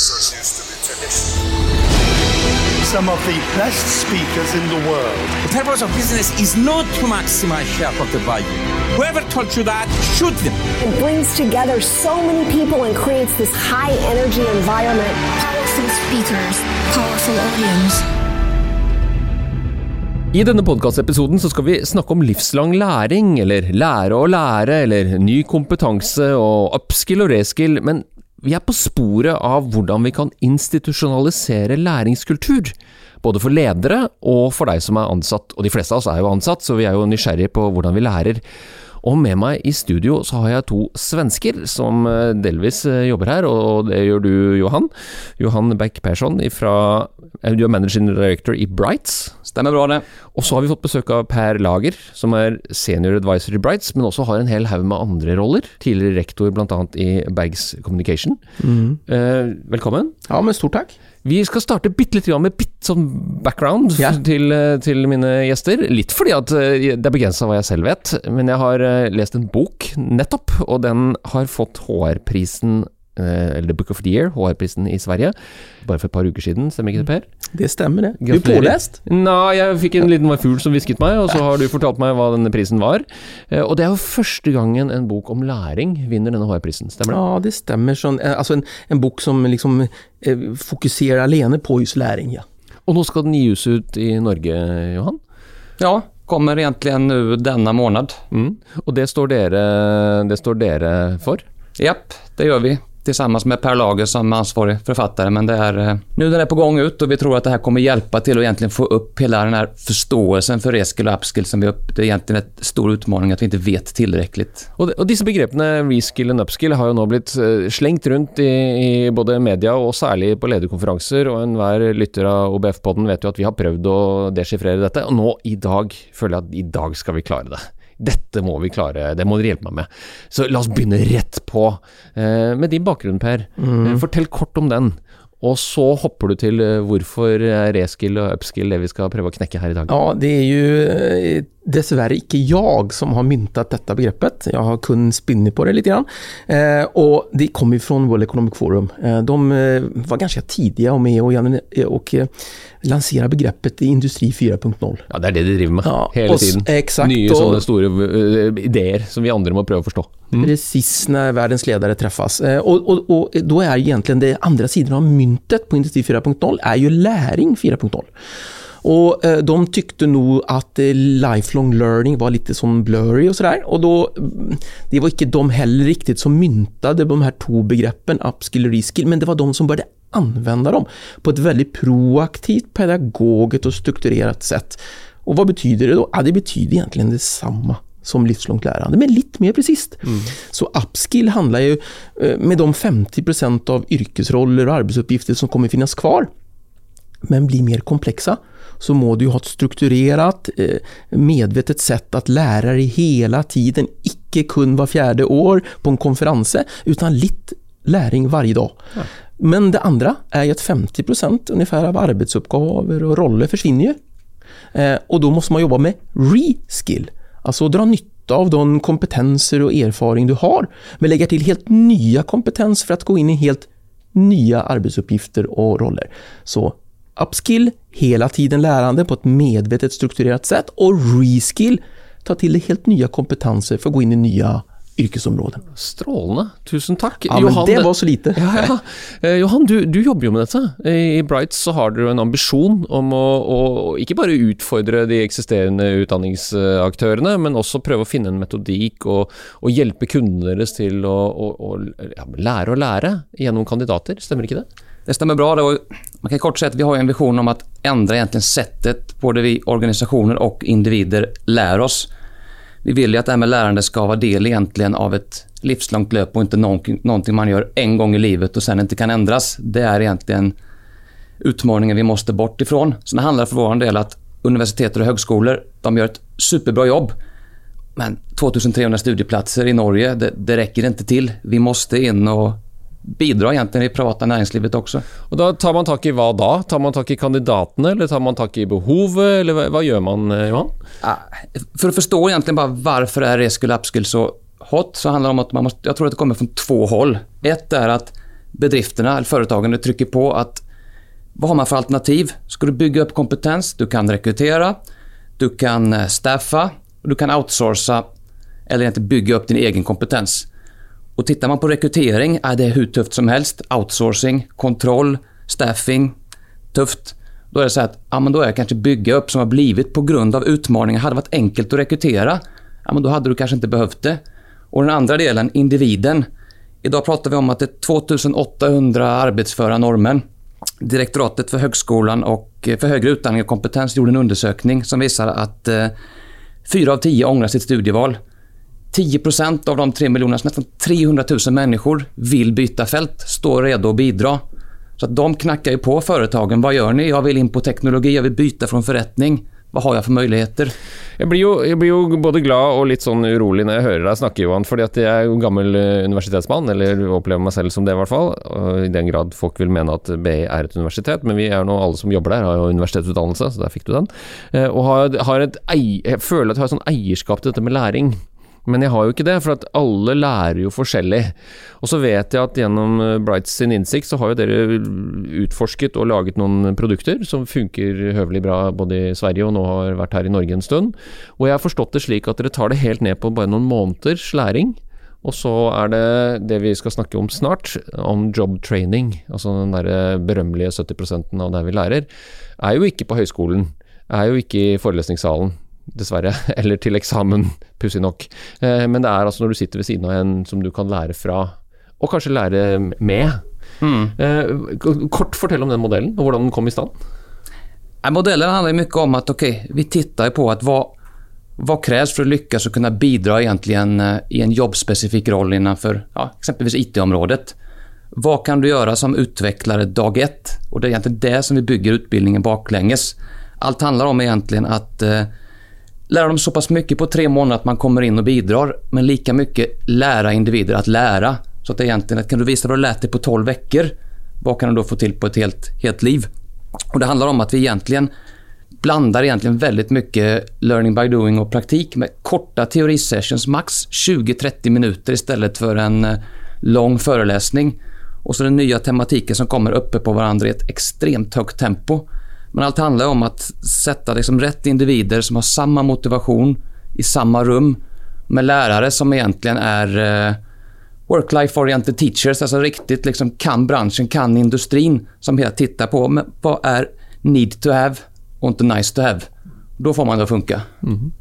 professors used to be traditional. Some of the best speakers in the world. The purpose of business is not to maximize shareholder value. Whoever told you that, shoot them. It brings together so many people and creates this high energy environment. Powerful speakers, powerful audience. I denne podkastepisoden skal vi snakke om livslang læring, eller lære å lære, eller ny kompetanse og upskill og reskill, men vi er på sporet av hvordan vi kan institusjonalisere læringskultur. Både for ledere og for deg som er ansatt, og de fleste av oss er jo ansatt, så vi er jo nysgjerrige på hvordan vi lærer. Og med meg i studio så har jeg to svensker som eh, delvis eh, jobber her, og det gjør du, Johan. Johan Beck Persson fra du er managing director i Brights. Stemmer bra, det. Og så har vi fått besøk av Per Lager, som er senior advisor i Brights, men også har en hel haug med andre roller. Tidligere rektor bl.a. i Bags Communication. Eh, velkommen. Ja, men stort takk. Vi skal starte bitte litt med bitte sånn background Ja. til, eh, til mine gjester. Litt fordi at eh, det er begrensa hva jeg selv vet, men jeg har lest en bok nettopp, og den har fått HR-prisen eller The Book of the Year, HR-prisen i Sverige, bare for et par uker siden, stemmer ikke det, Per? Det stemmer, det. Du Gratulerer. pålest. Nei, jeg fikk en liten fugl som hvisket meg, og så har du fortalt meg hva denne prisen var. Eh, Og det er jo første gangen en bok om læring vinner denne HR-prisen, stemmer det? Ja, det stemmer. Sånn, eh, altså en, en bok som liksom eh, fokuserer alene på just læring. Ja. Og nå skal den gis ut i Norge, Johan? Ja, kommer egentligen nu denna månad. Mm. Og det står dere, det står dere for? Japp, det gör vi tillsammans med Per Lager som ansvarig författare. Men det är eh, nu den är på gång ut och vi tror att det här kommer hjälpa till att egentligen få upp hela den här förståelsen för reskill och upskill som vi upp. Det är egentligen en stor utmaning att vi inte vet tillräckligt. Och de, dessa begrepp, reskill och upskill har ju nu blivit eh, slängt runt i, i både media och särskilt på ledarkonferenser och en var lytter av OBF-podden vet ju att vi har prövat att dechiffrera detta och nu i dag jag att idag i dag vi klara det. Dette må vi klare, det må dere hjelpe meg med. Så la oss begynne rett på. Eh, med din bakgrunn, Per. Eh, fortell kort om den. Og så hopper du til eh, hvorfor er reskill og upskill det vi skal prøve å knekke her i dag. ja, det är ju eh, dessvärre icke jag som har myntat detta begreppet. Jag har kun spinner på det lite grann. Eh, och det kommer från World Economic Forum. Eh, de eh, var ganska tidiga och med och, och eh, lansera begreppet i Industri 4.0. Ja, det er det de driver med Ja, s- tiden. exakt, sånne store eh, ideer som vi andre må prøve å forstå. Precis när världens ledare träffas. Eh, Och, och, och då är egentligen det andra sidan av myntet på Industri 4.0 är ju läring 4.0. Och eh, de tyckte nog att eh, lifelong learning var lite som blurry och sådär. Och då, mm, det var inte de heller riktigt som myntade de här två begreppen, upskill och reskill, men det var de som började använda dem på ett väldigt proaktivt, pedagogiskt och strukturerat sätt. Och vad betyder det då? Ja, det betyder egentligen detsamma som livslångt lärande, men lite mer precis. Så upskill handlar ju eh, med de 50% av yrkesroller och arbetsuppgifter som kommer finnas kvar, men blir mer komplexa, så må du ha ett strukturerat, eh, medvetet sätt att lära dig hela tiden, icke kun var fjärde år på en konferens, utan lite läring varje dag. Men det andra är ju att 50% ungefär av arbetsuppgaver och roller försvinner ju. Eh, och då måste man jobba med reskill, alltså dra nytta av de kompetenser och erfaring du har, men lägga till helt nya kompetenser för att gå in i helt nya arbetsuppgifter och roller. Så upskill, hela tiden lärande på ett medvetet strukturerat sätt och reskill, ta till dig helt nya kompetenser för att gå in i nya yrkesområden. Strålende. Tusen takk. Ja, men det var så lite. Ja, ja. Eh, Johan, du, du jobber jo med dette. I Brights så har dere en ambisjon om å, å ikke bare utfordre de eksisterende utdanningsaktørene, men også prøve å finne en metodikk og, og hjelpe kundene deres til å, å, å ja, lære å lære gjennom kandidater. Stemmer ikke det? Det stämmer bra. Det var, man kan kort säga att vi har en vision om att ändra egentligen sättet både vi organisationer och individer lär oss. Vi vill ju att det här med lärande ska vara del egentligen av ett livslångt löp och inte någonting, man gör en gång i livet och sen inte kan ändras. Det är egentligen utmaningen vi måste bort ifrån. Så det handlar för vår del att universitet och högskolor, de gör ett superbra jobb. Men 2300 studieplatser i Norge, det, det räcker inte till. Vi måste in och bidra egentligen i det privata näringslivet också. Og da tar man tak i hva da? Tar man tak i kandidatene, eller tar man tak i behovet, eller hva gjør man, eh, Johan? Ah, För att förstå egentligen bara varför är reskill och upskill så hot så handlar det om att man måste, jag tror att det kommer från två håll. Ett är att bedrifterna, eller företagen, trycker på att vad har man för alternativ? Ska du bygga upp kompetens? Du kan rekrytera, du kan eh, staffa, du kan outsourca eller inte bygga upp din egen kompetens. Och tittar man på rekrytering är det hur tufft som helst. Outsourcing, kontroll, staffing, tufft. Då är det så att ja, men då är det kanske bygga upp som har blivit på grund av utmaningar. Hade det varit enkelt att rekrytera, ja, men då hade du kanske inte behövt det. Och den andra delen, individen. Idag pratar vi om att det är 2800 arbetsföra norrmän. Direktoratet för högskolan och eh, för högre utbildning och kompetens gjorde en undersökning som visar att eh, av tio ångrar sitt studieval. 10% av de 3 miljonerna, nästan 300 000 människor, vill byta fält, står redo att bidra. Så att de knackar ju på företagen. Vad gör ni? Jag vill in på teknologi, jag vill byta från förrättning. Vad har jag för möjligheter? Jag blir, jo, jag blir jo både glad och lite sånn urolig när jag hör deg snakke, Johan. för at jeg er jo gammel eh, universitetsmann, eller opplever meg selv som det, i hvert fall. I den grad folk vil mene at BI er et universitet. Men vi er nå alle som jobber der, har jo universitetsutdannelse, så der fikk du den. Eh, og har, har et ei, jeg føler at jeg har et sånn eierskap til dette med læring. Men jeg har jo ikke det, for at alle lærer jo forskjellig. Og så vet jeg at gjennom eh, Brights sin innsikt så har jo dere utforsket og laget noen produkter som funker høvelig bra både i Sverige og nå har vært her i Norge en stund. Og jeg har forstått det slik at dere tar det helt ned på bare noen måneders læring. Og så er det det vi skal snakke om snart, om job training. Altså den derre eh, berømmelige 70% av det vi lærer, er jo ikke på høyskolen. Er jo ikke i forelesningssalen dessverre. Eller til eksamen, pussig nok. Eh, men det er altså når du sitter ved siden av en som du kan lære fra, og kanskje lære med. Mm. Eh, kort fortell om den modellen, og hvordan den kom i stand. Modellen handlar mycket om att okay, vi tittar på att vad, vad krävs för att lyckas och kunna bidra egentligen eh, i en jobbspecifik roll innanför ja, exempelvis IT-området. Vad kan du göra som utvecklare dag ett? Och Det är egentligen det som vi bygger utbildningen baklänges. Allt handlar om egentligen att lära dem så pass mycket på tre månader att man kommer in och bidrar, men lika mycket lära individer att lära. Så att egentligen, kan du visa vad du lärt dig på 12 veckor, vad kan du då få till på ett helt, helt liv? Och Det handlar om att vi egentligen blandar egentligen väldigt mycket learning by doing och praktik med korta teorisessions, max 20-30 minuter istället för en eh, lång föreläsning. Och så den nya tematiken som kommer uppe på varandra i ett extremt högt tempo. Men allt handlar om att sätta liksom rätt individer som har samma motivation i samma rum med lärare som egentligen är eh, work-life oriented teachers, alltså riktigt liksom kan branschen, kan industrin som hela tittar på men vad är need to have och inte nice to have. Då får man det att funka. Mm.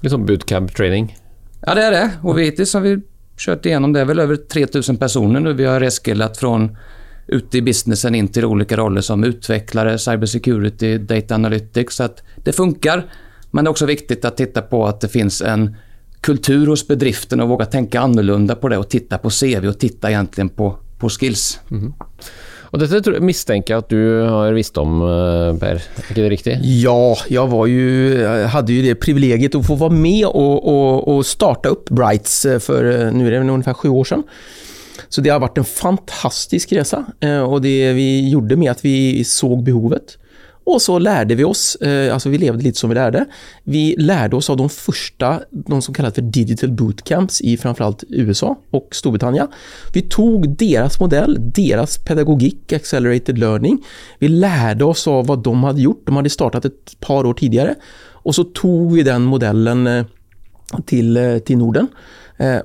Lite som bootcamp training. Ja, det är det. Och vi hittills har vi kört igenom det. väl över 3000 personer nu. Vi har reskillat från ute i businessen in till olika roller som utvecklare, cybersecurity, data analytics. Så att det funkar. Men det är också viktigt att titta på att det finns en kultur hos bedriften och våga tänka annorlunda på det och titta på CV och titta egentligen på, på skills. Mm. Och detta misstänker jag att du har visst om, eh, Per. Är det riktigt? Ja, jag var ju, hade ju det privilegiet att få vara med och, och, och starta upp Brights eh, för, eh, nu är det ungefär sju år sedan. Så det har varit en fantastisk resa eh, och det vi gjorde med att vi såg behovet. Och så lärde vi oss, eh, alltså vi levde lite som vi lärde. Vi lärde oss av de första, de som kallas för digital bootcamps i framförallt USA och Storbritannien. Vi tog deras modell, deras pedagogik, accelerated learning. Vi lärde oss av vad de hade gjort. De hade startat ett par år tidigare. Och så tog vi den modellen eh, till, till Norden.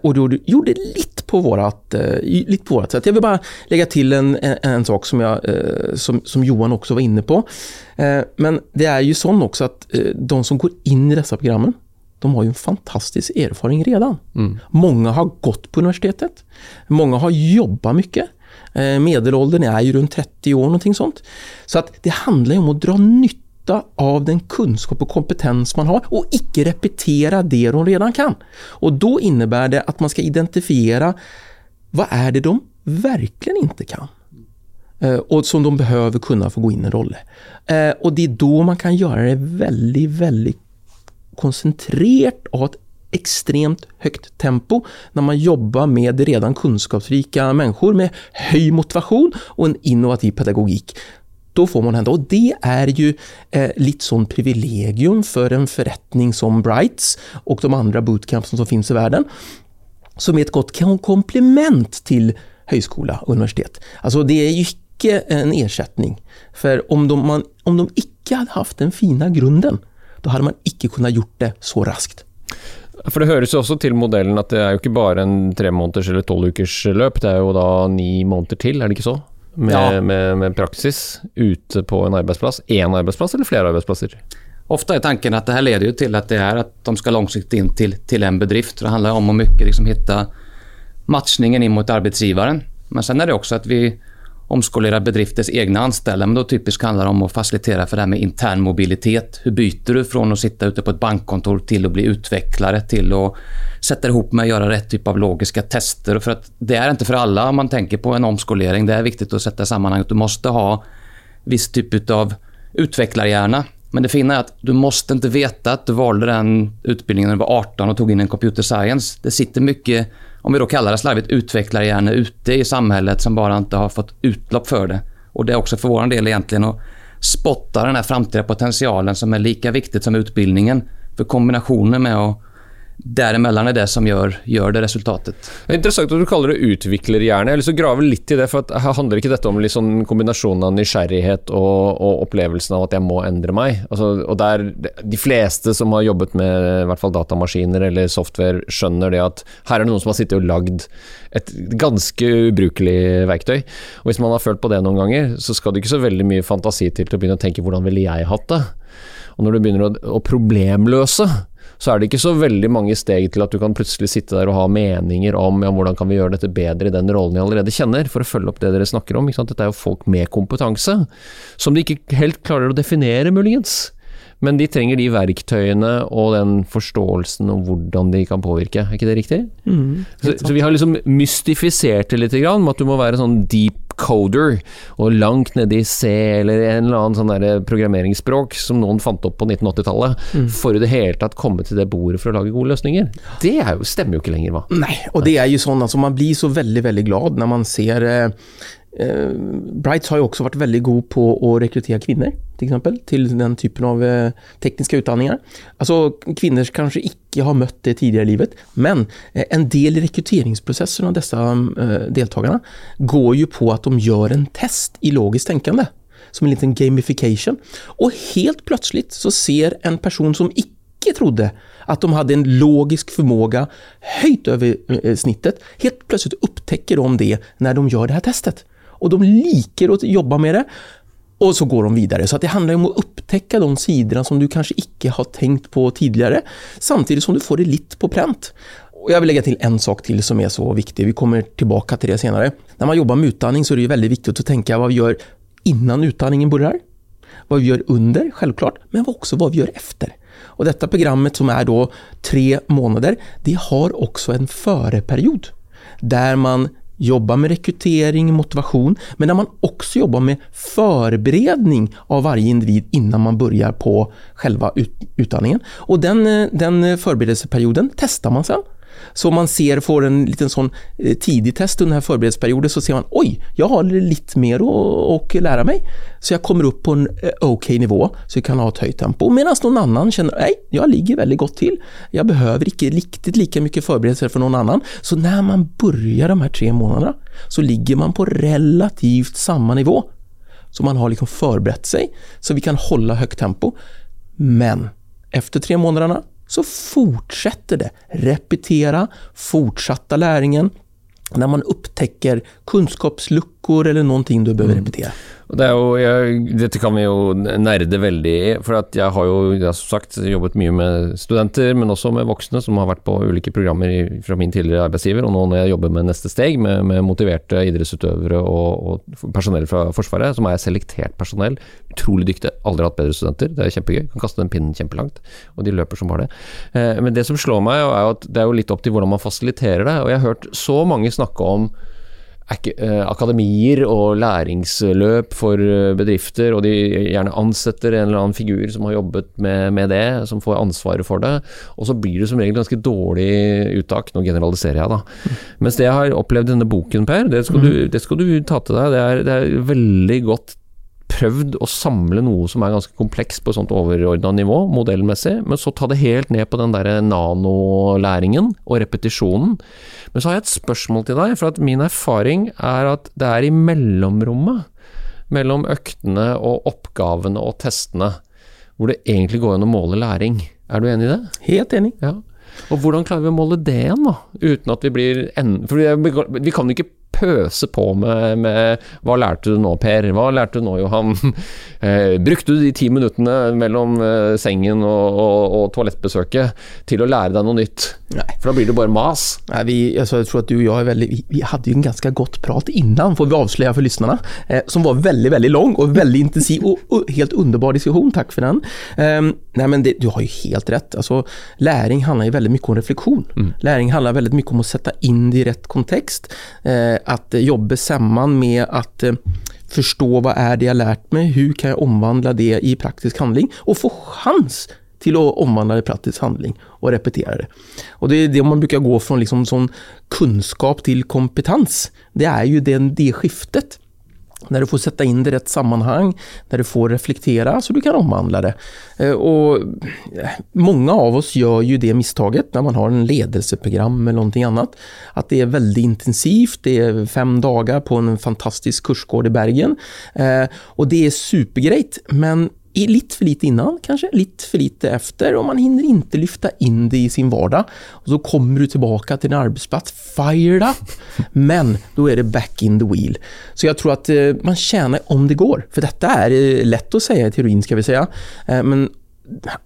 Och gjorde, gjorde lite på vårat, eh, lite på vårat sätt. Jag vill bara lägga till en, en, en sak som, jag, eh, som, som, Johan också var inne på. Eh, men det är ju så också att de som går in i dessa programmen, de har ju en fantastisk erfarenhet redan. Mm. Många har gått på universitetet. Många har jobbat mycket. Medelåldern är ju runt 30 år, någonting sånt. Så att det handlar om att dra nytta nytta av den kunskap och kompetens man har och icke repetera det de redan kan. Och då innebär det att man ska identifiera vad är det de verkligen inte kan eh, och som de behöver kunna få gå in i en roll. Eh, och det är då man kan göra det väldigt, väldigt koncentrerat och ett extremt högt tempo när man jobbar med redan kunskapsrika människor med hög motivation och en innovativ pedagogik då får man hända. Och det är ju eh, lite sån privilegium för en förrättning som Brights och de andra bootcampsen som finns i världen. Som är ett gott komplement till högskola och universitet. Alltså det är ju icke en ersättning. För om de, man, om de icke hade haft den fina grunden, då hade man icke kunnat gjort det så raskt. For Det høres jo også til modellen at det er jo ikke bare en tre måneders eller tolv ukers løp, det er jo da ni måneder til, er det ikke så? Med, Ja. med, med praksis ute på en arbeidsplass. Én arbeidsplass eller flere arbeidsplasser? Ofta är tanken att det här leder ju till att det är att de ska långsiktigt in till, till en bedrift. Det handlar om att mycket liksom hitta matchningen in mot arbetsgivaren. Men sen är det också att vi Omskolera bedriftens egna anställda. Men då typiskt handlar det om att facilitera för det här med intern mobilitet. Hur byter du från att sitta ute på ett bankkontor till att bli utvecklare till att sätta ihop med att göra rätt typ av logiska tester. För att det är inte för alla om man tänker på en omskolering. Det är viktigt att sätta i sammanhanget. du måste ha viss typ av utvecklarhjärna. Men det fina är att du måste inte veta att du valde den utbildningen när du var 18 och tog in en computer science. Det sitter mycket, om vi då kallar det slarvigt, utvecklarhjärnor ute i samhället som bara inte har fått utlopp för det. Och det är också för vår del egentligen att spotta den här framtida potentialen som är lika viktigt som utbildningen. För kombinationen med att däremellan är det som gör, gör det resultatet. Det är intressant att du kallar det utviklerhjerne. Jag har lyst lite i det, för att her handler inte detta om liksom kombinationen av nysgjerrighet och, och, upplevelsen av att jag måste ändra mig? Alltså, och där, De flesta som har jobbat med i hvert fall datamaskiner eller software, skjønner det att här är det någon som har sittet och lagd ett ganska ubrukelig verktyg. Och om man har følt på det någon gånger, så ska det inte så väldigt mycket fantasi till att börja tänka å tenke hvordan ville jeg hatt det? Och när du börjar problemlösa så er det ikke så veldig mange steg til at du kan plutselig sitte der og ha meninger om ja, hvordan kan vi gjøre dette bedre i den rollen jeg allerede kjenner, for å følge opp det dere snakker om. Ikke är Dette er jo folk med kompetanse, som de ikke helt klarer å definere, muligens. Men de trenger de verktøyene og den forståelsen om hvordan de kan påvirke. Er ikke det riktig? så, så vi har liksom mystifisert det litt, grann, med at du må være sånn deep coder, og langt nede i C eller en eller annen sånn programmeringsspråk som noen fant opp på 1980-tallet, for i det hele tatt komme til det bordet for å lage gode løsninger. Det er jo, stemmer jo ikke lenger, hva? Nej, och det är ju sådana som man blir så väldigt, väldigt glad när man ser eh, Brights har ju också varit väldigt god på att rekrytera kvinnor, till exempel, till den typen av eh, tekniska utbildningar. Alltså kvinnor kanske icke har mött det tidigare i livet, men eh, en del i rekryteringsprocessen av dessa eh, deltagarna går ju på att de gör en test i logiskt tänkande, som en liten gamification. Och helt plötsligt så ser en person som icke trodde att de hade en logisk förmåga höjt över eh, snittet. Helt plötsligt upptäcker de det när de gör det här testet. Och de liker att jobba med det och så går de vidare. Så att det handlar om att upptäcka de sidorna som du kanske icke har tänkt på tidigare, samtidigt som du får det lite på pränt. Och jag vill lägga till en sak till som är så viktig. Vi kommer tillbaka till det senare. När man jobbar med utandning så är det väldigt viktigt att tänka vad vi gör innan utandningen börjar. Vad vi gör under, självklart, men också vad vi gör efter. Och detta programmet som är då tre månader, det har också en föreperiod. Där man jobba med rekrytering, motivation, men där man också jobbar med förberedning av varje individ innan man börjar på själva ut, utandningen. Och den, eh, den förberedelseperioden testar man sen. Så om man ser, får en liten sån eh, tidig test under den här förberedelseperioden så ser man oj, jag har lite mer att, lära mig. Så jag kommer upp på en eh, okej okej nivå så jag kan ha ett höjt tempo. Medan någon annan känner nej, jag ligger väldigt gott till. Jag behöver inte riktigt lika mycket förberedelser för någon annan. Så när man börjar de här tre månaderna så ligger man på relativt samma nivå. Så man har liksom förberett sig så vi kan hålla högt tempo. Men efter tre månaderna så fortsätter det. Repetera, fortsatta läringen. När man upptäcker kunskapsluckor eller någonting du behöver repetera. Og Det er jo, jeg, dette kan vi jo nerde veldig i, for at jeg har jo jeg har som sagt jobbet mye med studenter, men også med voksne som har vært på ulike programmer i, fra min tidligere arbeidsgiver, og nå når jeg jobber med neste steg, med, med motiverte idrettsutøvere og, og personell fra Forsvaret, som er selektert personell, utrolig dyktige, aldri hatt bedre studenter, det er kjempegøy, kan kaste den pinnen kjempelangt, og de løper som bare det. Eh, men det som slår meg, er jo at det er jo litt opp til hvordan man fasiliterer det, og jeg har hørt så mange snakke om akademier og læringsløp for eh, bedrifter, og de gjerne ansetter en eller annen figur som har jobbet med, med det, som får ansvaret for det, og så blir det som regel ganske dårlig uttak. Nå generaliserer jeg, da. Mens det jeg har opplevd i denne boken, Per, det skal, du, det skal du ta til deg. Det er, det er veldig godt prøvd å samle noe som er ganske komplekst på et sånt overordna nivå, modellmessig, men så ta det helt ned på den derre nanolæringen og repetisjonen. Men så har jeg et spørsmål til deg, for at min erfaring er at det er i mellomrommet mellom øktene og oppgavene og testene hvor det egentlig går an å måle læring. Er du enig i det? Helt enig. Ja. Og hvordan klarer vi å måle det igjen, da? Uten at vi blir en... For vi- kan ikke pøse på med, med 'hva lærte du nå, Per'? Hva lærte du nå, Johan? Eh, brukte du de ti minuttene mellom eh, sengen og, og, og toalettbesøket til å lære deg noe nytt? Nei. For da blir det bare mas. Nej, vi, alltså, jag tror att du och jag är väldigt, vi, vi hade ju en ganska gott prat innan, får vi avslöja för lyssnarna, eh, som var väldigt, väldigt lång och väldigt intensiv och, och helt underbar diskussion. Tack för den. Eh, nej, men det, du har ju helt rätt. Alltså, läring handlar ju väldigt mycket om reflektion. Läring handlar väldigt mycket om att sätta in det i rätt kontext. Eh, att eh, jobba samman med att eh, förstå vad är det jag lärt mig, hur kan jag omvandla det i praktisk handling och få chans till att omvandla det i praktisk handling och repetera det. Och det är det man brukar gå från liksom sån kunskap till kompetens. Det är ju den, det skiftet. När du får sätta in det i rätt sammanhang, när du får reflektera så du kan omvandla det. Eh, och eh, många av oss gör ju det misstaget när man har en ledelseprogram eller någonting annat. Att det är väldigt intensivt, det är fem dagar på en fantastisk kursgård i Bergen. Eh, och det är supergrejt, men lite för lite innan kanske, lite för lite efter och man hinner inte lyfta in det i sin vardag. Och så kommer du tillbaka till din arbetsplats fired up, men då är det back in the wheel. Så jag tror att eh, man tjänar om det går, för detta är eh, lätt att säga i teorin ska vi säga, Eh, men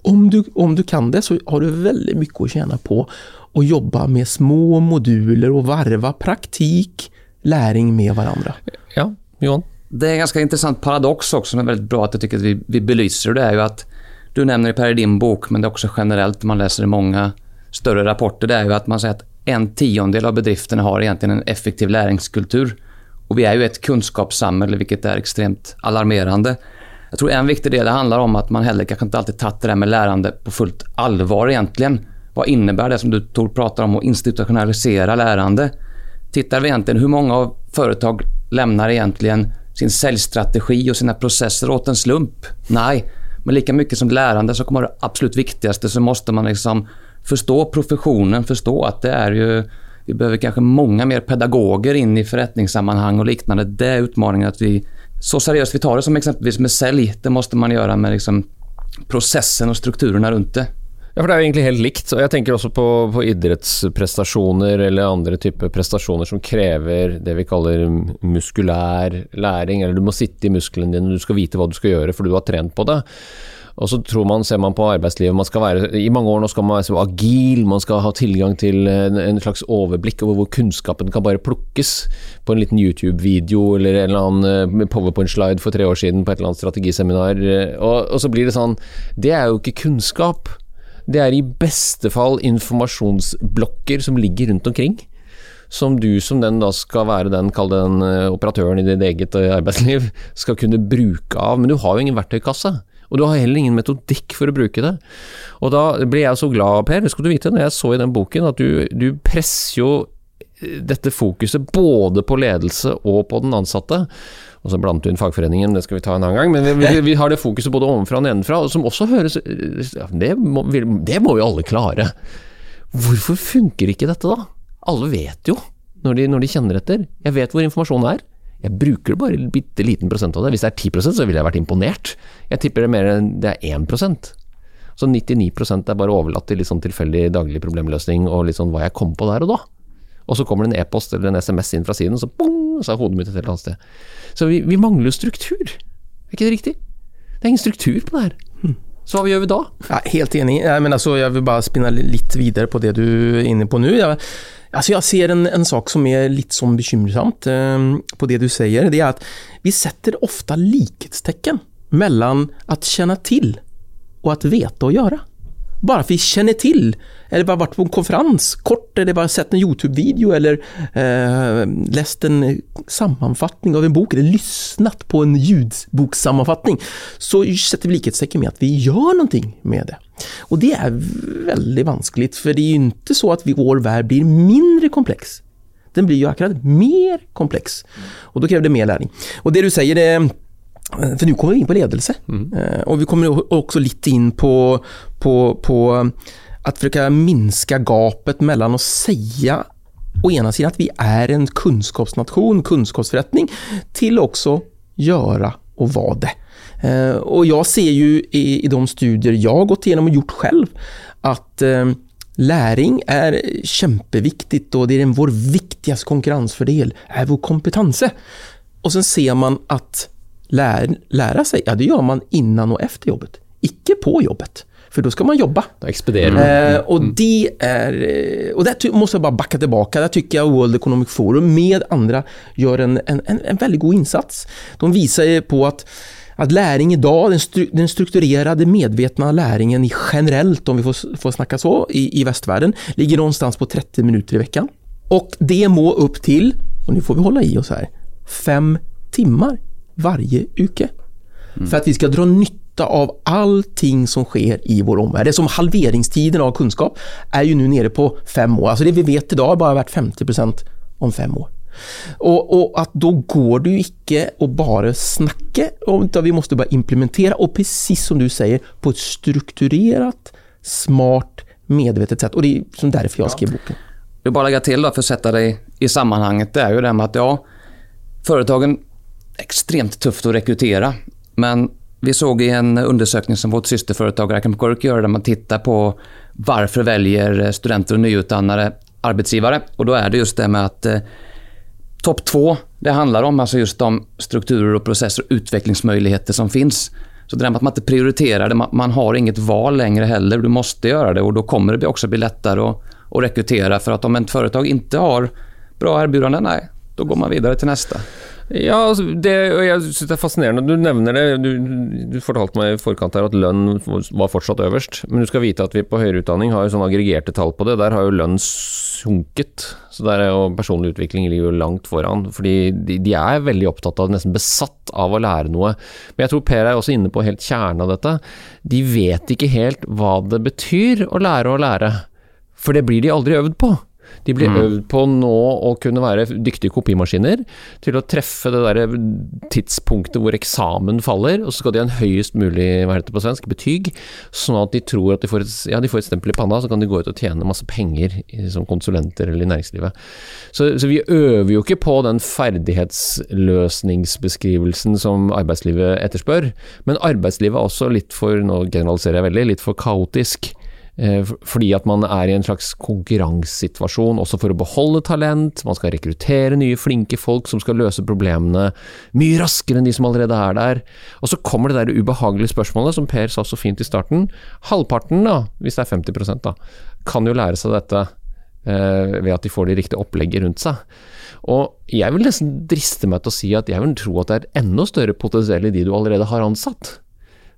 om du, om du kan det så har du väldigt mycket att tjäna på att jobba med små moduler och varva praktik, läring med varandra. Ja, Johan? Det är en ganska intressant paradox också som är väldigt bra att jag tycker att vi, vi belyser. Det är ju att, du nämner det Per i din bok, men det är också generellt, man läser i många större rapporter, det är ju att man säger att en tiondel av bedrifterna har egentligen en effektiv läringskultur. Och vi är ju ett kunskapssamhälle, vilket är extremt alarmerande. Jag tror en viktig del handlar om att man heller kanske inte alltid tagit det där med lärande på fullt allvar egentligen. Vad innebär det som du Tor pratar om att institutionalisera lärande? Tittar vi egentligen hur många av företag lämnar egentligen sin säljstrategi och sina processer åt en slump? Nej, men lika mycket som lärande så kommer det absolut viktigaste så måste man liksom förstå professionen, förstå att det är ju vi behöver kanske många mer pedagoger in i förrättningssammanhang och liknande. Det är utmaningen att vi så seriöst vi tar det som exempelvis med sälj, det måste man göra med liksom processen och strukturerna runt det. Ja, for det er jo egentlig helt likt. Og jeg tenker også på, på idrettsprestasjoner eller andre typer prestasjoner som krever det vi kaller muskulær læring. Eller du må sitte i musklene dine, du skal vite hva du skal gjøre for du har trent på det. Og så tror man, ser man på arbeidslivet, man skal være, i mange år nå skal man være så agil, man skal ha tilgang til en, en slags overblikk over hvor kunnskapen kan bare plukkes på en liten YouTube-video eller en eller annen eh, powerpoint-slide for tre år siden på et eller annet strategiseminar. Og, og så blir det sånn, det er jo ikke kunnskap. Det er i beste fall informasjonsblokker som ligger rundt omkring. Som du som den da skal være den, kall den eh, operatøren i ditt eget eh, arbeidsliv, skal kunne bruke av. Men du har jo ingen verktøykasse. Og du har heller ingen metodikk for å bruke det. Og da ble jeg så glad, Per, det skal du vite, når jeg så i den boken, at du, du presser jo eh, dette fokuset både på ledelse og på den ansatte. Og så blandet du inn fagforeningen, det skal vi ta en annen gang. Men vi, vi, vi har det fokuset både ovenfra og nedenfra, og som også høres eh, ja, det, må, vi- det må vi alle klare. Hvorfor funker ikke dette, da? Alle vet jo når de, når de kjenner etter. Jeg vet hvor informasjonen er. Jeg bruker bare en bitte liten prosent av det. Hvis det er 10 så ville jeg vært imponert. Jeg tipper det mer enn det er 1% Så 99 er bare overlatt til litt sånn tilfeldig daglig problemløsning og litt sånn hva jeg kom på der og da. Og så kommer det en e-post eller en SMS inn fra siden, så bong, så er hodet mitt et helt annet sted. Så vi, vi mangler struktur. Er ikke det riktig? Det er ingen struktur på det her. Så hva gjør vi da? Ja, helt enig. Ja, men alltså, jag vill bara spinna lite vidare på det du är inne på nu. Jag, alltså jag ser en, en sak som är lite som bekymmersamt eh, på det du säger. Det är att vi sätter ofta likhetstecken mellan att känna till och att veta och göra. Bara för vi känner till, eller bara varit på en konferens kort, eller bara sett en YouTube-video eller eh, läst en sammanfattning av en bok, eller lyssnat på en ljudbokssammanfattning, så sätter vi likhetstecken med att vi gör någonting med det. Och det är väldigt vanskligt, för det är ju inte så att vår värld blir mindre komplex. Den blir ju akkurat mer komplex. Och då kräver det mer lärning. Och det du säger, det för nu kommer vi in på ledelse. Eh, Och vi kommer också lite in på, på, på att försöka minska gapet mellan att säga å ena sidan att vi är en kunskapsnation, kunskapsförrättning, till också göra och vara det. Eh, Och jag ser ju i, i de studier jag har gått igenom och gjort själv att eh, läring är kämpeviktigt och det är den vår viktigaste konkurrensfördel, är vår kompetens. Och sen ser man att lär, lära sig, ja det gör man innan och efter jobbet, icke på jobbet. För då ska man jobba. Da ekspederer du. Eh, och det är... eh, Och där måste jag bara backa tillbaka. Där tycker jag World Economic Forum med andra gör en, en, en, väldigt god insats. De visar på att att läring idag, den, stru, den strukturerade medvetna läringen i generellt, om vi får, får snacka så, i, i västvärlden, ligger någonstans på 30 minuter i veckan. Och det må upp till, och nu får vi hålla i oss här, fem timmar varje uke. För att vi ska dra nytta av allting som sker i vår omvärld. Det är som halveringstiden av kunskap är ju nu nere på fem år. Alltså det vi vet idag är bara värt 50% om fem år. Och, och att då går det ju icke att bara snacka, utan vi måste bara implementera och precis som du säger på ett strukturerat, smart, medvetet sätt. Och det är som därför jag skrev boken. Jag bara lägga till då för att sätta dig i sammanhanget. Det är ju det här med att ja, företagen extremt tufft att rekrytera. Men vi såg i en undersökning som vårt systerföretag Rackham Cork gör där man tittar på varför väljer studenter och nyutdannade arbetsgivare. Och då är det just det med att eh, topp två, det handlar om alltså just de strukturer och processer och utvecklingsmöjligheter som finns. Så det där med att man inte prioriterar det, man, man har inget val längre heller. Du måste göra det och då kommer det också bli lättare att, att rekrytera. För att om ett företag inte har bra erbjudanden, nej, då går man vidare till nästa. Ja, altså, det, og jeg synes det er fascinerende. Du nevner det. Du, du fortalte meg i forkant her at lønn var fortsatt øverst. Men du skal vite at vi på høyere utdanning har jo sånne aggregerte tall på det. Der har jo lønn sunket. Så der er jo personlig utvikling ligger jo langt foran. Fordi de, de er veldig opptatt av, nesten besatt av å lære noe. Men jeg tror Per er også inne på helt kjernen av dette. De vet ikke helt hva det betyr å lære å lære. For det blir de aldri øvd på. De blir øvd på nå å kunne være dyktige kopimaskiner til å treffe det der tidspunktet hvor eksamen faller, og så skal de ha en høyest mulig hva heter det på svensk, betyg, sånn at de tror at de får et, ja, de får et stempel i panna, så kan de gå ut og tjene masse penger som konsulenter eller i næringslivet. Så, så vi øver jo ikke på den ferdighetsløsningsbeskrivelsen som arbeidslivet etterspør, men arbeidslivet er også litt for, nå generaliserer jeg veldig, litt for kaotisk. Eh, fordi at man er i en slags konkurransesituasjon, også for å beholde talent. Man skal rekruttere nye, flinke folk som skal løse problemene mye raskere enn de som allerede er der. Og så kommer det der ubehagelige spørsmålet, som Per sa så fint i starten. Halvparten, da, hvis det er 50 da, kan jo lære seg dette eh, ved at de får det riktige opplegget rundt seg. Og jeg vil nesten driste meg til å si at jeg vil tro at det er enda større potensial i de du allerede har ansatt.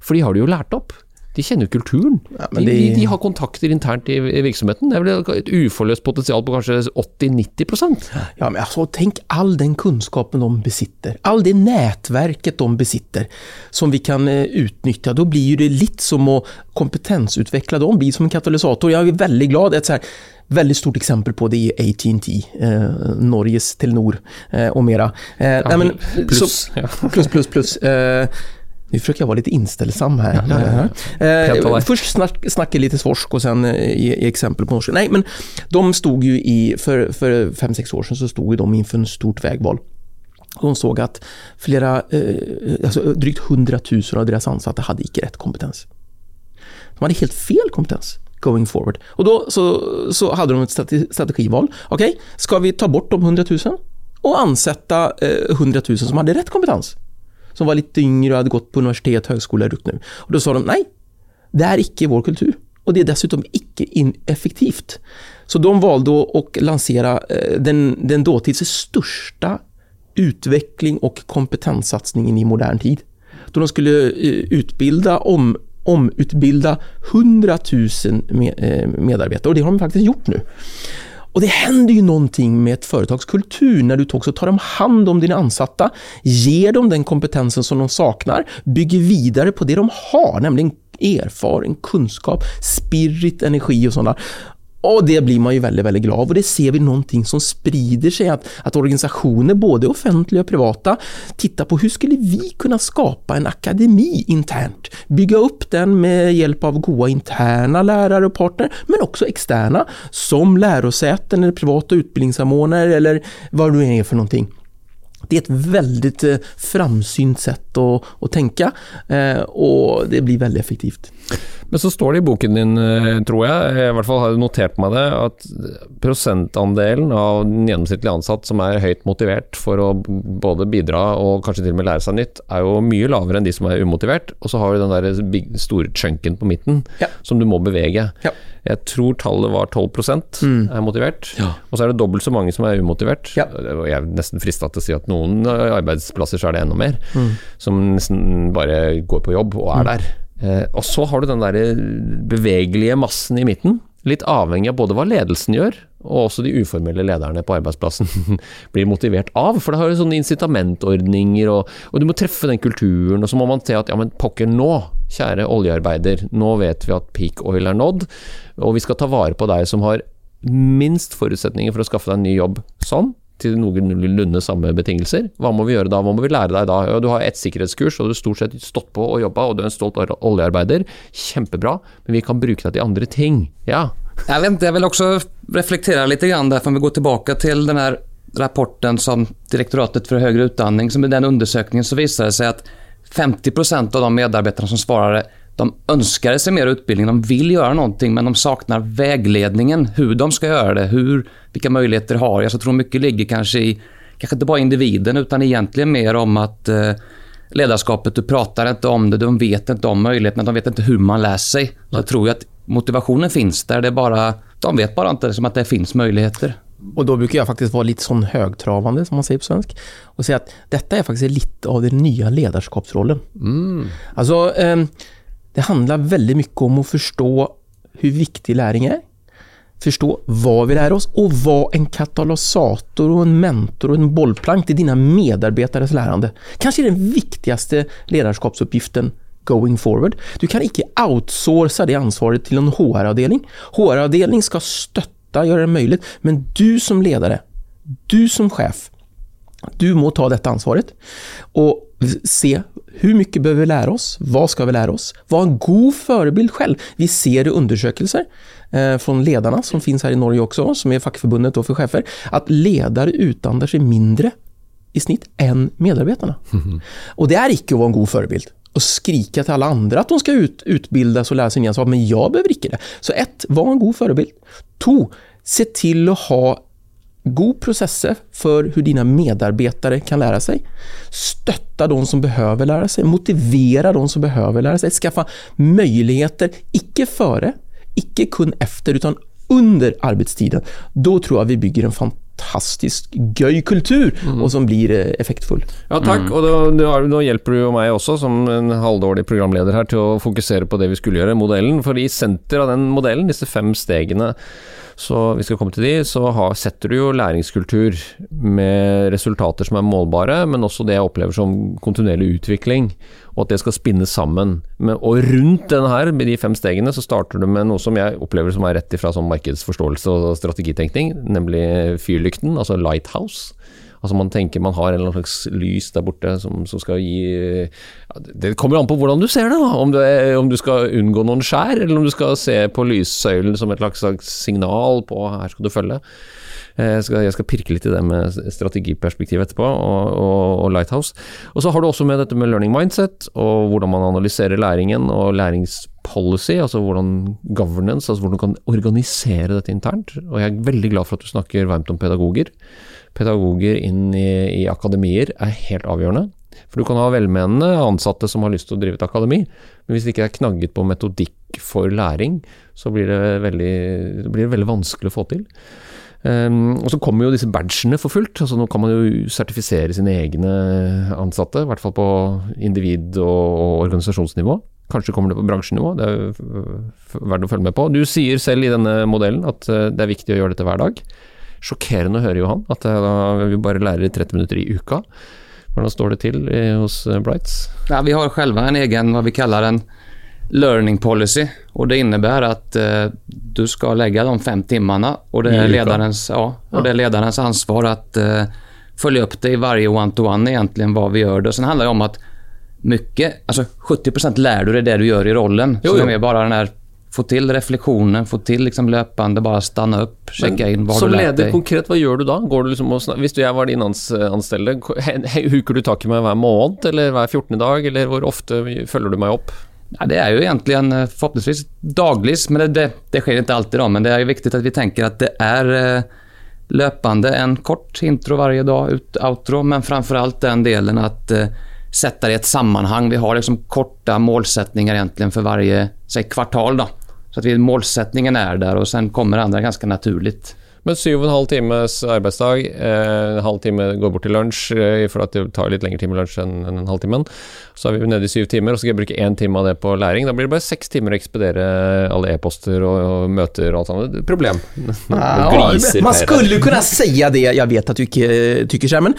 For de har du jo lært opp. De kjenner jo kulturen. men de, de- de, har kontakter internt i, i virksomheten. Det er vel et uforløst potensial på kanskje 80-90% Ja, men alltså, tänk all den kunskapen de besitter, all det nätverket de besitter som vi kan eh, utnyttja. Då blir ju det lite som att kompetensutveckla dem, blir som en katalysator. Jag är väldigt glad, ett så här väldigt stort exempel på det är AT&T, eh, Norges Telenor eh, och mera. Eh, nej, men, plus, så, ja. plus, plus, plus. Eh, nu försöker jag vara lite inställsam här. Helt Eh, av dig. först snack, snacka lite svorsk och sen eh, ge, ge exempel på norska. Nej, men de stod ju i, för, för fem, sex år sedan så stod ju de inför ett stort vägval. De såg att flera, eh, alltså drygt 100 000 av deras ansatta hade icke rätt kompetens. De hade helt fel kompetens going forward. Och då så, så hade de ett strate- strategival. Okej, ska vi ta bort de 100 000 och ansätta eh, 100 000 som hade rätt kompetens? Som var lite yngre och hade gått på universitet, högskola och nu. Och då sa de nej, det är icke vår kultur. Och det är dessutom icke ineffektivt. Så de valde att lansera eh, den, den dåtids största utveckling och kompetenssatsningen i modern tid. Då de skulle eh, utbilda, om, omutbilda 100 000 eh, medarbetare och det har de faktiskt gjort nu. Och det händer ju någonting med ett företags kultur när du också tar om hand om dina ansatta, ger dem den kompetensen som de saknar, bygger vidare på det de har, nämligen erfarenhet, kunskap, spirit, energi och sådana. Och det blir man ju väldigt, väldigt glad av och det ser vi någonting som sprider sig att, att organisationer, både offentliga och privata, tittar på hur skulle vi kunna skapa en akademi internt? Bygga upp den med hjälp av goda interna lärare och partner, men också externa som lärosäten eller privata utbildningssamordnare eller vad det nu är för någonting. Det är ett väldigt eh, framsynt sätt att, att tänka eh, och det blir väldigt effektivt. Men så står det i boken din, eh, tror jeg, i hvert fall har jeg notert meg det, at prosentandelen av den gjennomsnittlige ansatt som er høyt motivert for å både bidra og kanskje til og med lære seg nytt, er jo mye lavere enn de som er umotivert. Og så har du den der big, store chunken på midten Ja. som du må bevege. Ja. Jeg tror tallet var 12 er motivert, Ja. og så er det dobbelt så mange som er umotivert. Jeg er nesten frista til å si at noen arbeidsplasser så er det enda mer, som nesten bare går på jobb og er der. Eh, og så har du den der eh, bevegelige massen i midten, litt avhengig av både hva ledelsen gjør, og også de uformelle lederne på arbeidsplassen blir motivert av. For det har jo sånne incitamentordninger, og, og du må treffe den kulturen, og så må man se at ja, men pokker nå, kjære oljearbeider, nå vet vi at peak oil er nådd, og vi skal ta vare på deg som har minst forutsetninger for å skaffe deg en ny jobb. Sånn til noenlunde samme betingelser. Hva må vi gjøre da? Hva må vi lære deg da? Ja, du har ett sikkerhetskurs, og du har stort sett stått på og jobba, og du er en stolt oljearbeider. Kjempebra, men vi kan bruke deg til andre ting. Ja. Jag vet inte, jag vill också reflektera lite grann därför om vi går tillbaka till den här rapporten som Direktoratet för högre utbildning, som i den undersökningen så visade det sig att 50% av de medarbetarna som svarade de önskade sig mer utbildning, de vill göra någonting men de saknar vägledningen, hur de ska göra det, hur, vilka möjligheter har jag. Så jag tror mycket ligger kanske i, kanske inte bara individen utan egentligen mer om att eh, ledarskapet, du pratar inte om det, de vet inte om möjligheterna, de vet inte hur man lär sig. Så jag tror ju att motivationen finns där, det är bara, de vet bara inte som att det finns möjligheter. Och då brukar jag faktiskt vara lite sån högtravande, som man säger på svensk, och säga att detta är faktiskt lite av den nya ledarskapsrollen. Alltså, eh, det handlar väldigt mycket om att förstå hur viktig läring är, förstå vad vi lär oss och vara en katalysator och en mentor och en bollplank till dina medarbetares lärande. Kanske den viktigaste ledarskapsuppgiften going forward. Du kan icke outsourca det ansvaret till en HR-avdelning. HR-avdelning ska stötta, göra det möjligt, men du som ledare, du som chef, du må ta detta ansvaret och se hur mycket behöver vi lära oss? Vad ska vi lära oss? Var en god förebild själv. Vi ser i undersökelser eh, från ledarna som finns här i Norge också, som är fackförbundet då för chefer, att ledare utandar sig mindre i snitt än medarbetarna. Och det är icke att vara en god förebild och skrika till alla andra att de ska ut, utbildas och lära sig nya saker, men jag behöver icke det. Så ett, var en god förebild. Två, se till att ha god processer för hur dina medarbetare kan lära sig. Stötta de som behöver lära sig, motivera de som behöver lära sig, skaffa möjligheter, icke före, icke kun efter, utan under arbetstiden. Då tror jag vi bygger en fantastisk göj kultur och som blir eh, effektfull. Ja, takk. Og da, da, nå hjelper du jo meg også, som en halvdårlig programleder her, til å fokusere på det vi skulle gjøre, modellen. For i senter av den modellen, disse fem stegene, så vi skal komme til de, så har, setter du jo læringskultur med resultater som er målbare, men også det jeg opplever som kontinuerlig utvikling, og at det skal spinnes sammen. Och og rundt här her, med de fem stegene, så starter du med noe som jeg opplever som er rett ifra sånn markedsforståelse og strategitenkning, nemlig fyrlykten, altså lighthouse. Altså Man tenker man har en eller annen slags lys der borte som, som skal gi ja, Det kommer an på hvordan du ser det, da. Om du, er, om du skal unngå noen skjær, eller om du skal se på lyssøylen som et slags, slags signal på her skal du følge. Eh, jeg skal, jeg skal pirke litt i det med strategiperspektiv etterpå, og, og, og Lighthouse. Og så har du også med dette med learning mindset, og hvordan man analyserer læringen, og læringspolicy, altså hvordan governance, altså hvordan du kan organisere dette internt. Og jeg er veldig glad for at du snakker varmt om pedagoger. Pedagoger inn i, i akademier er helt avgjørende. For du kan ha velmenende ansatte som har lyst til å drive et akademi, men hvis det ikke er knagget på metodikk for læring, så blir det veldig, det blir veldig vanskelig å få til. Um, og så kommer jo disse badgene for fullt. altså Nå kan man jo sertifisere sine egne ansatte, i hvert fall på individ- og organisasjonsnivå. Kanskje kommer det på bransjenivå, det er verdt å følge med på. Du sier selv i denne modellen at eh, det er viktig å gjøre dette hver dag. Sjokkerende å høre, Johan, at eh, da vi bare lærer 30 minutter i uka. Hvordan står det til eh, hos Brights? Ja, vi har själva en egen, vad vi kallar en learning policy och det innebär att eh, du ska lägga de fem timmarna och det är ledarens, ja, och det är ledarens ansvar att eh, följa upp det i varje one-to-one egentligen vad vi gör det. Och sen handlar det om att mycket, alltså 70% lär du dig det du gör i rollen. Jo, så det är bara den här, få till reflektionen, få till liksom löpande, bara stanna upp, checka in vad Som du lärt leder dig. konkret, hva gjør du da? Går du liksom snak- Hvis du jeg var din ans anställde, he- he- huker du tak i meg hver måned, eller hver 14. dag, eller hvor ofte følger du meg opp? Ja, det är ju egentligen eh, förhoppningsvis dagligt, men det, det, det sker inte alltid. Då, men det är ju viktigt att vi tänker att det är eh, löpande en kort intro varje dag, ut, outro, men framförallt den delen att eh, sätta det i ett sammanhang. Vi har liksom korta målsättningar egentligen för varje säg, kvartal. Då. Så att vi, målsättningen är där och sen kommer det andra ganska naturligt. Men syv og en halv times arbeidsdag, eh, en halv time går bort til lunsj, eh, for at det tar litt lengre tid med lunsj enn en halvtimen. Så er vi nede i syv timer, og så skal jeg bruke én time av det på læring. Da blir det bare seks timer å ekspedere alle e-poster og, og møter og alt sånt. Problem. Ja, man skulle kunna säga det, jag vet att du inte tycker så här, men...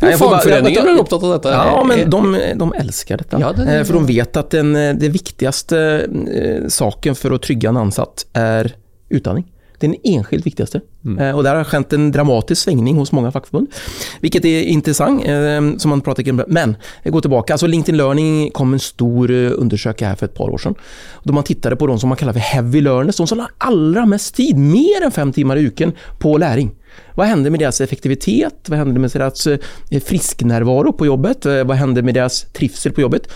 Jag- blir opptatt av dette. Ja, men de, de älskar detta. Ja, det- Eh, För de vet att den, eh, det viktigaste eh, saken för att trygga en ansatt är utandning. Det är den enskilt viktigaste. Eh, Och där har skett en dramatisk svängning hos många fackförbund. Vilket är intressant, eh, som man pratar om. Men jag går tillbaka. Alltså LinkedIn Learning kom en stor eh, undersökning här för ett par år sedan. Då man tittade på de som man kallar för heavy learners, de som har allra mest tid, mer än fem timmar i veckan, på läring. Vad hände med deras effektivitet? Vad hände med deras eh, frisknärvaro på jobbet? Eh, Vad hände med deras trivsel på jobbet?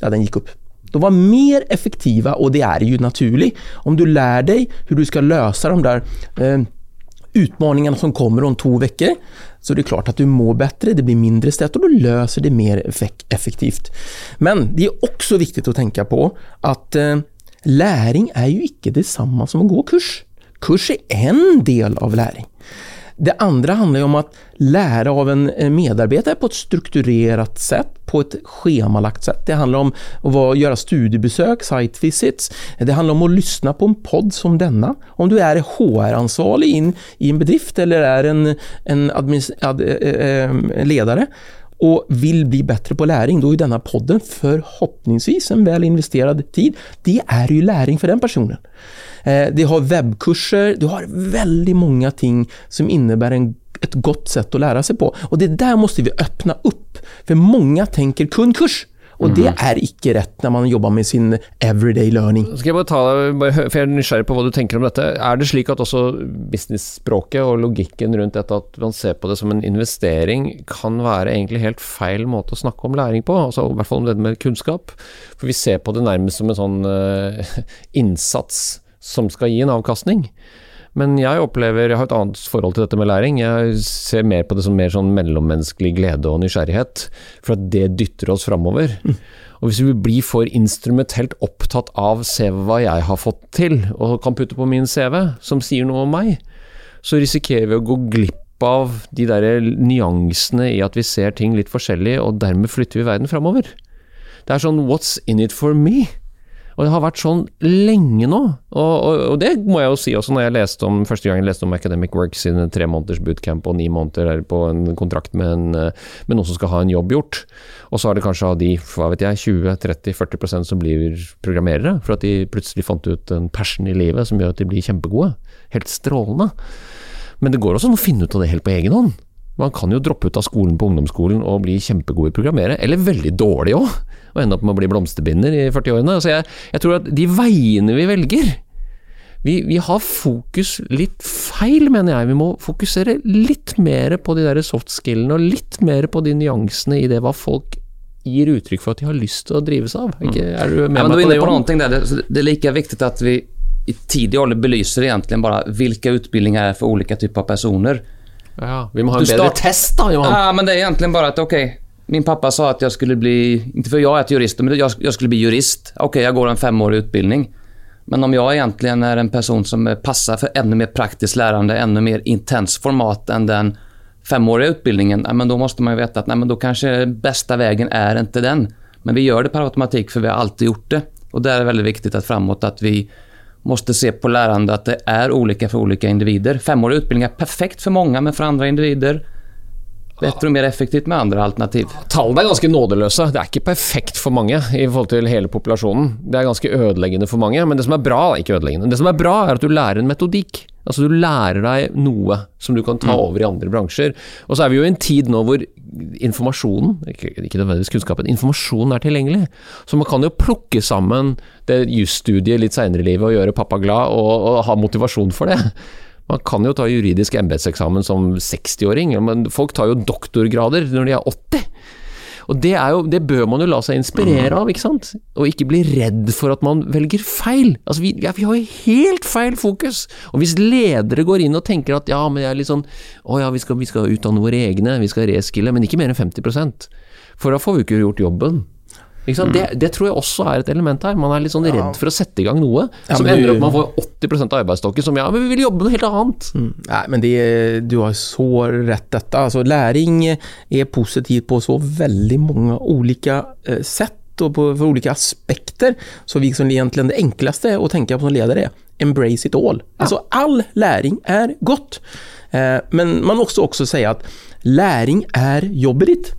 Ja, den gick upp. De var mer effektiva och det är ju naturligt. Om du lär dig hur du ska lösa de där eh, utmaningarna som kommer om två veckor så det är klart att du mår bättre, det blir mindre stress och du löser det mer effektivt. Men det är också viktigt att tänka på att eh, läring är ju icke detsamma som att gå kurs. Kurs är en del av läring. Det andra handlar ju om att lära av en medarbetare på ett strukturerat sätt, på ett schemalagt sätt. Det handlar om att vara, göra studiebesök, site visits. Det handlar om att lyssna på en podd som denna. Om du är HR-ansvarig in, i en bedrift eller är en, en ad, eh, eh, eh, ledare och vill bli bättre på läring, då är denna podden förhoppningsvis en väl investerad tid. Det är ju läring för den personen. Eh, Det har webbkurser, du har väldigt många ting som innebär en, ett gott sätt att lära sig på. Och det där måste vi öppna upp. För många tänker kundkurs. Och det är icke rätt när man jobbar med sin everyday learning. Skal jeg bare ta for jeg er nysgjerrig på hva du tenker om dette. Er det slik at også business-språket og logikken rundt dette, at man ser på det som en investering, kan være egentlig helt feil måte å snakke om læring på? Altså, I hvert fall om det med kunnskap. For vi ser på det nærmest som en sånn eh, innsats som skal gi en avkastning. Men jeg opplever, jeg har et annet forhold til dette med læring. Jeg ser mer på det som mer sånn mellommenneskelig glede og nysgjerrighet. For at det dytter oss framover. Og hvis vi blir for instrumentelt opptatt av se hva jeg har fått til, og kan putte på min CV, som sier noe om meg, så risikerer vi å gå glipp av de der nyansene i at vi ser ting litt forskjellig, og dermed flytter vi verden framover. Det er sånn what's in it for me? Og det har vært sånn lenge nå. Og, og, og det må jeg jo si også når jeg leste om første gang jeg leste om Academic Work sine tre måneders bootcamp og ni måneder der på en kontrakt med, en, med noen som skal ha en jobb gjort. Og så er det kanskje av de hva vet jeg, 20-30-40% som blir programmerere. For at de plutselig fant ut en passion i livet som gjør at de blir kjempegode. Helt strålende. Men det går også an å finne ut av det helt på egen hånd. Man kan jo droppe ut av skolen på ungdomsskolen og bli kjempegod i å programmere, eller veldig dårlig òg, og ende opp med å bli blomsterbinder i 40-årene. Altså jeg, jeg tror at de veiene vi velger vi, vi har fokus litt feil, mener jeg. Vi må fokusere litt mer på de der soft-skillene, og litt mer på de nyansene i det hva folk gir uttrykk for at de har lyst til å drives av. Ikke, er du med men meg på det? på någonting där. Det, det är lika viktigt att vi i tidig ålder belyser egentligen bara vilka utbildningar är för olika typer av personer. Ja, vi må ha en Du start- test, da, Johan. Ja, men det är egentligen bara att okej, min pappa sa att jag skulle bli, inte för jag är ett jurist, men jag, jag skulle bli jurist. Okej, jag går en femårig utbildning. Men om jag egentligen är en person som passar för ännu mer praktiskt lärande, ännu mer intens format än den femåriga utbildningen, ja, men då måste man ju veta att nej, men då kanske bästa vägen är inte den. Men vi gör det per automatik för vi har alltid gjort det. Och där är det väldigt viktigt att framåt att vi måste se på lärande att det är olika för olika individer. Femårig utbildning är perfekt för många, men för andra individer bättre och mer effektivt med andra alternativ. Tallene er ganske nådeløse. Det er ikke perfekt for mange i forhold til hele populasjonen. Det er ganske ødeleggende for mange, men det som er bra, ikke ødeleggende, det som er bra er at du lærer en metodikk. Altså Du lærer deg noe som du kan ta over i andre bransjer. Og så er vi jo i en tid nå hvor informasjonen, ikke, ikke nødvendigvis kunnskapen, informasjonen er tilgjengelig. Så man kan jo plukke sammen det jusstudiet litt seinere i livet og gjøre pappa glad, og, og ha motivasjon for det. Man kan jo ta juridisk embetseksamen som 60-åring, men folk tar jo doktorgrader når de er 80. Og det, er jo, det bør man jo la seg inspirere av, ikke sant? Og ikke bli redd for at man velger feil. Altså, vi, ja, vi har jo helt feil fokus. Og hvis ledere går inn og tenker at ja, men jeg er litt sånn Å ja, vi skal, vi skal utdanne våre egne, vi skal reskille, men ikke mer enn 50 For da får vi ikke gjort jobben. Sant? Det, det tror jeg også er et element her. Man er litt sånn redd for å sette i gang noe Ja, som ender opp med å få 80% av arbeidsstokken som ja, men vi vil jobbe med noe helt annet. Nej, men det, du har så rätt detta. Alltså, läring är positivt på så väldigt många olika eh, sätt och på, för olika aspekter. Så vi som egentligen det enklaste att tänka på som ledare är embrace it all. Alltså all läring är gott. Eh, men man måste också säga att läring är jobbigt.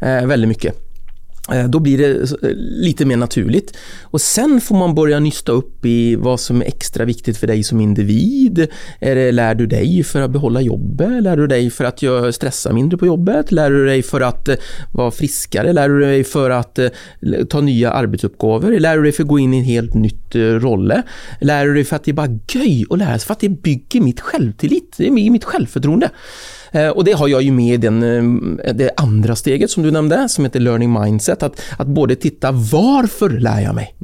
Eh, väldigt mycket. Eh, då blir det eh, eh, lite mer naturligt. Och sen får man börja nysta upp i vad som är extra viktigt för dig som individ. Är det, lär du dig för att behålla jobbet? Lär du dig för att stressa mindre på jobbet? Lär du dig för att vara friskare? Lär du dig för att ta nya arbetsuppgifter? Lär du dig för att gå in i en helt nytt roll? rolle? Lär du dig för att det är bara göj att lära sig? För att det bygger mitt självtillit, det bygger mitt självförtroende. Eh, Och det har jag ju med i den, eh, det andra steget som du nämnde, som heter learning mindset. Att, att både titta varför lär jag mig?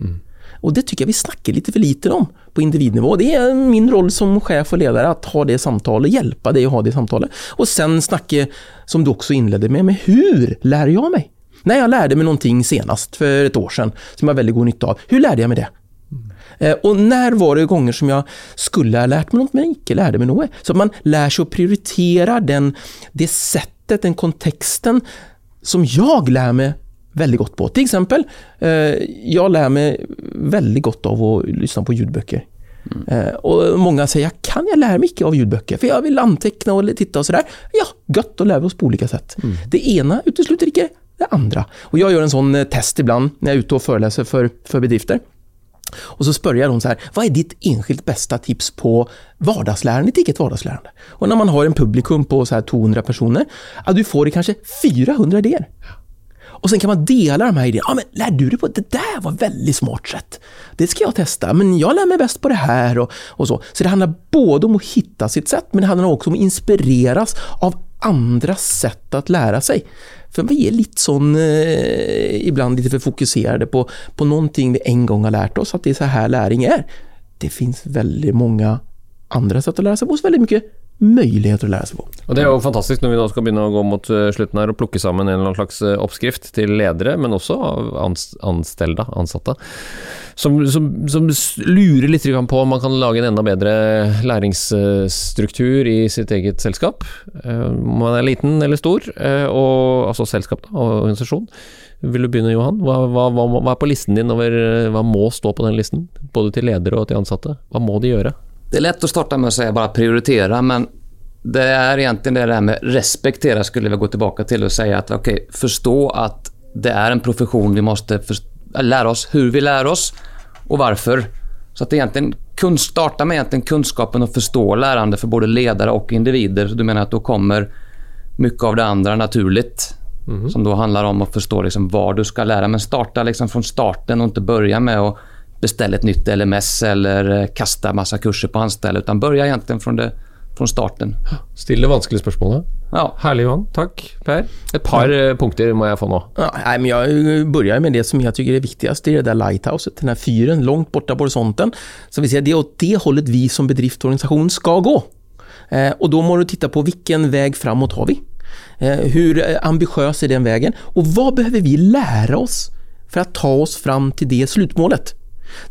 Och det tycker jag vi snackar lite för lite om på individnivå. Det är min roll som chef och ledare att ha det samtalet, hjälpa dig att ha det samtalet. Och sen snacka, som du också inledde med, med hur lär jag mig? När jag lärde mig någonting senast, för ett år sedan, som jag har väldigt god nytta av, hur lärde jag mig det? Eh, Och när var det gånger som jag skulle ha lärt mig något men inte lärde mig något? Så man lär sig att prioritera den, det sättet, den kontexten som jag lär mig väldigt gott på. Till exempel, eh, jag lär mig väldigt gott av att lyssna på ljudböcker. Eh, Och många säger, "Jag kan jag lära mig mycket av ljudböcker? För jag vill anteckna och titta och sådär. Ja, gött, då lär vi oss på olika sätt. Det ena utesluter inte det andra. Och jag gör en sån test ibland när jag är ute och föreläser för, för bedrifter. Och så spörjar hon så här, vad är ditt enskilt bästa tips på vardagslärande, ditt eget vardagslärande? Och när man har en publikum på så här 200 personer, ja, du får det kanske 400 idéer. Och sen kan man dela de här idéerna. Ja, men lär du dig på det där var väldigt smart sätt. Det ska jag testa, men jag lär mig bäst på det här och, och så. Så det handlar både om att hitta sitt sätt, men det handlar också om att inspireras av andra sätt att lära sig. För vi är lite sån, eh, ibland lite för fokuserade på, på någonting vi en gång har lärt oss, att det är så här läring är. Det finns väldigt många andra sätt att lära sig på, så väldigt mycket möjligheter att lära sig på. Og Det er jo fantastisk når vi nå skal begynne å gå mot eh, slutet slutten her og plukke sammen en eller annen slags eh, oppskrift til ledere, men også anställda. ansatte, som, som, som lurer litt grann på om man kan lage en enda bedre eh, læringsstruktur i sitt eget selskap. Om man er liten eller stor, eh, og, altså selskap da, og organisasjon. Vil du begynne, Johan? Hva, hva, hva, hva er på listen din over Vad hva må stå på den listen? Både til ledere og til ansatte. Hva må de gjøre? Det är lätt att starta med att säga bara prioritera, men det är egentligen det där med respektera skulle jag gå tillbaka till och säga att okej, förstå att det är en profession vi måste först- lära oss hur vi lär oss och varför. Så att egentligen kun, starta med egentligen kunskapen och förstå lärande för både ledare och individer. Så Du menar att då kommer mycket av det andra naturligt. Som då handlar om att förstå liksom vad du ska lära. Men starta liksom från starten och inte börja med att beställa ett nytt LMS eller eh, kasta massa kurser på anställda. Utan börja egentligen från, det, från starten. Still det vanskelige spørsmålet. Ja. Herlig, Johan. Takk, Per. Et par eh, punkter må jeg få nå. Ja, nej, men jag börjar med det som jag tycker är viktigast, det är det där lighthouset, den här fyren långt borta på horisonten. Så vi säger det är åt det hållet vi som bedriftsorganisation ska gå. Eh, och då må du titta på vilken väg framåt har vi? Eh, hur ambitiös är den vägen? Och vad behöver vi lära oss för att ta oss fram till det slutmålet?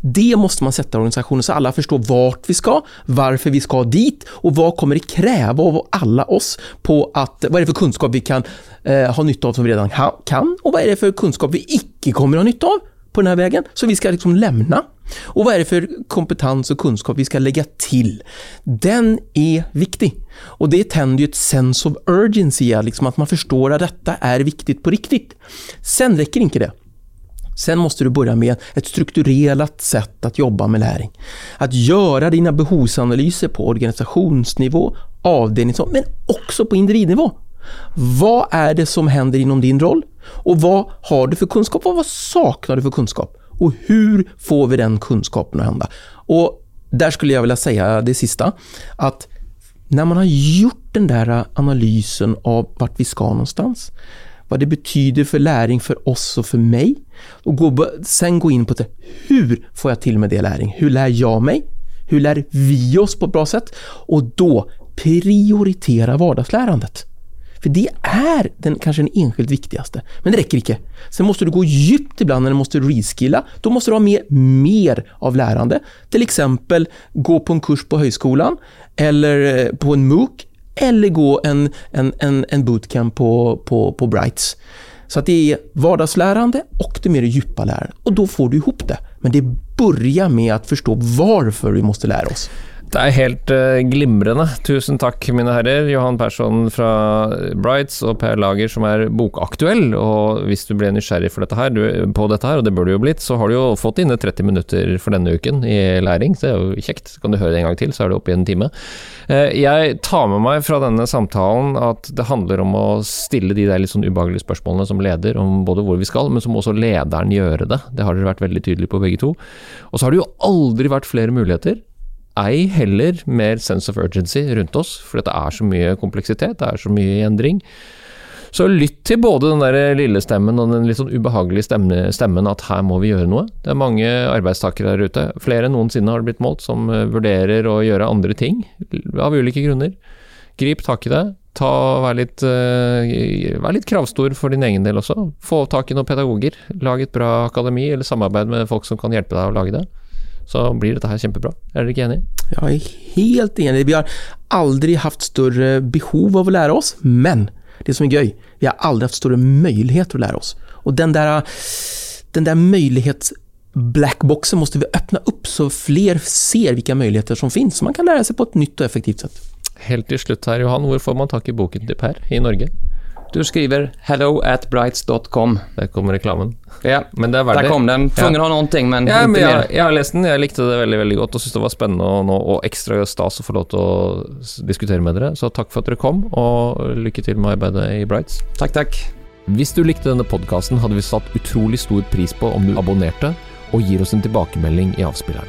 Det måste man sätta i organisationen så alla förstår vart vi ska, varför vi ska dit och vad kommer det kräva av alla oss på att, vad är det för kunskap vi kan eh, ha nytta av som vi redan ha, kan och vad är det för kunskap vi icke kommer ha nytta av på den här vägen, så vi ska liksom lämna. Och vad är det för kompetens och kunskap vi ska lägga till? Den är viktig. Och det tänder ju ett sense of urgency, liksom att man förstår att detta är viktigt på riktigt. Sen räcker inte det. Sen måste du börja med ett strukturerat sätt att jobba med läring. Att göra dina behovsanalyser på organisationsnivå, avdelningsnivå, men också på individnivå. Vad är det som händer inom din roll? Och vad har du för kunskap? Och vad saknar du för kunskap? Och hur får vi den kunskapen att hända? Och där skulle jag vilja säga det sista, att när man har gjort den där analysen av vart vi ska någonstans, vad det betyder för läring för oss och för mig, och gå, sen gå in på det, hur får jag till med det läring? Hur lär jag mig? Hur lär vi oss på ett bra sätt? Och då prioritera vardagslärandet. För det är den, kanske den enskilt viktigaste. Men det räcker inte. Sen måste du gå djupt ibland när du måste reskilla. Då måste du ha med mer av lärande. Till exempel gå på en kurs på högskolan eller eh, på en MOOC eller gå en, en, en, en bootcamp på, på, på Brights. Så att det är vardagslärande och det mer djupa lärandet. Och då får du ihop det. Men det börjar med att förstå varför vi måste lära oss. Det er helt eh, glimrende. Tusen takk, mine herrer. Johan Persson fra Brights og Per Lager som er bokaktuell. Og hvis du ble nysgjerrig for dette her, du, på dette her, og det bør du jo blitt, så har du jo fått inne 30 minutter for denne uken i læring. Så det er jo kjekt. Så kan du høre det en gang til, så er du oppe i en time. Eh, jeg tar med meg fra denne samtalen at det handler om å stille de der litt sånn ubehagelige spørsmålene som leder, om både hvor vi skal, men så må også lederen gjøre det. Det har dere vært veldig tydelige på begge to. Og så har det jo aldri vært flere muligheter ei heller mer sense of urgency rundt oss, for det er så mye kompleksitet, det er så mye endring. Så lytt til både den der lille stemmen og den litt sånn ubehagelige stemmen at her må vi gjøre noe. Det er mange arbeidstakere der ute, flere enn noensinne har det blitt målt, som eh, vurderer å gjøre andre ting, av ulike grunner. Grip tak i det. Ta, vær, litt, uh, vær litt kravstor for din egen del også. Få tak i noen pedagoger. Lag et bra akademi, eller samarbeid med folk som kan hjelpe deg å lage det så blir dette her kjempebra. Er dere ikke enig? Jag är helt enig. Vi har aldrig haft större behov av att lära oss, men det som är göj, vi har aldrig haft större möjligheter att lära oss. Och den där, den där möjlighets blackboxen måste vi öppna upp så fler ser vilka möjligheter som finns, så man kan lära sig på ett nytt och effektivt sätt. Helt till slut här Johan, hvor får man tag i boken till Per i Norge? Du skriver hello at brights.com. Där kommer reklamen. Ja, men det var där det. kom den. Tvungen ja. att ha någonting, men ja, inte men jag, mer. Jag har läst den, jag likte det väldigt, väldigt gott och syntes det var spännande och, och extra stas att få lov att diskutera med er. Så tack för att ni kom och lycka till med arbetet i Brights. Tack, tack. Hvis du likte denne podkasten, hadde vi satt utrolig stor pris på om du abonnerte og gir oss en tilbakemelding i avspilleren.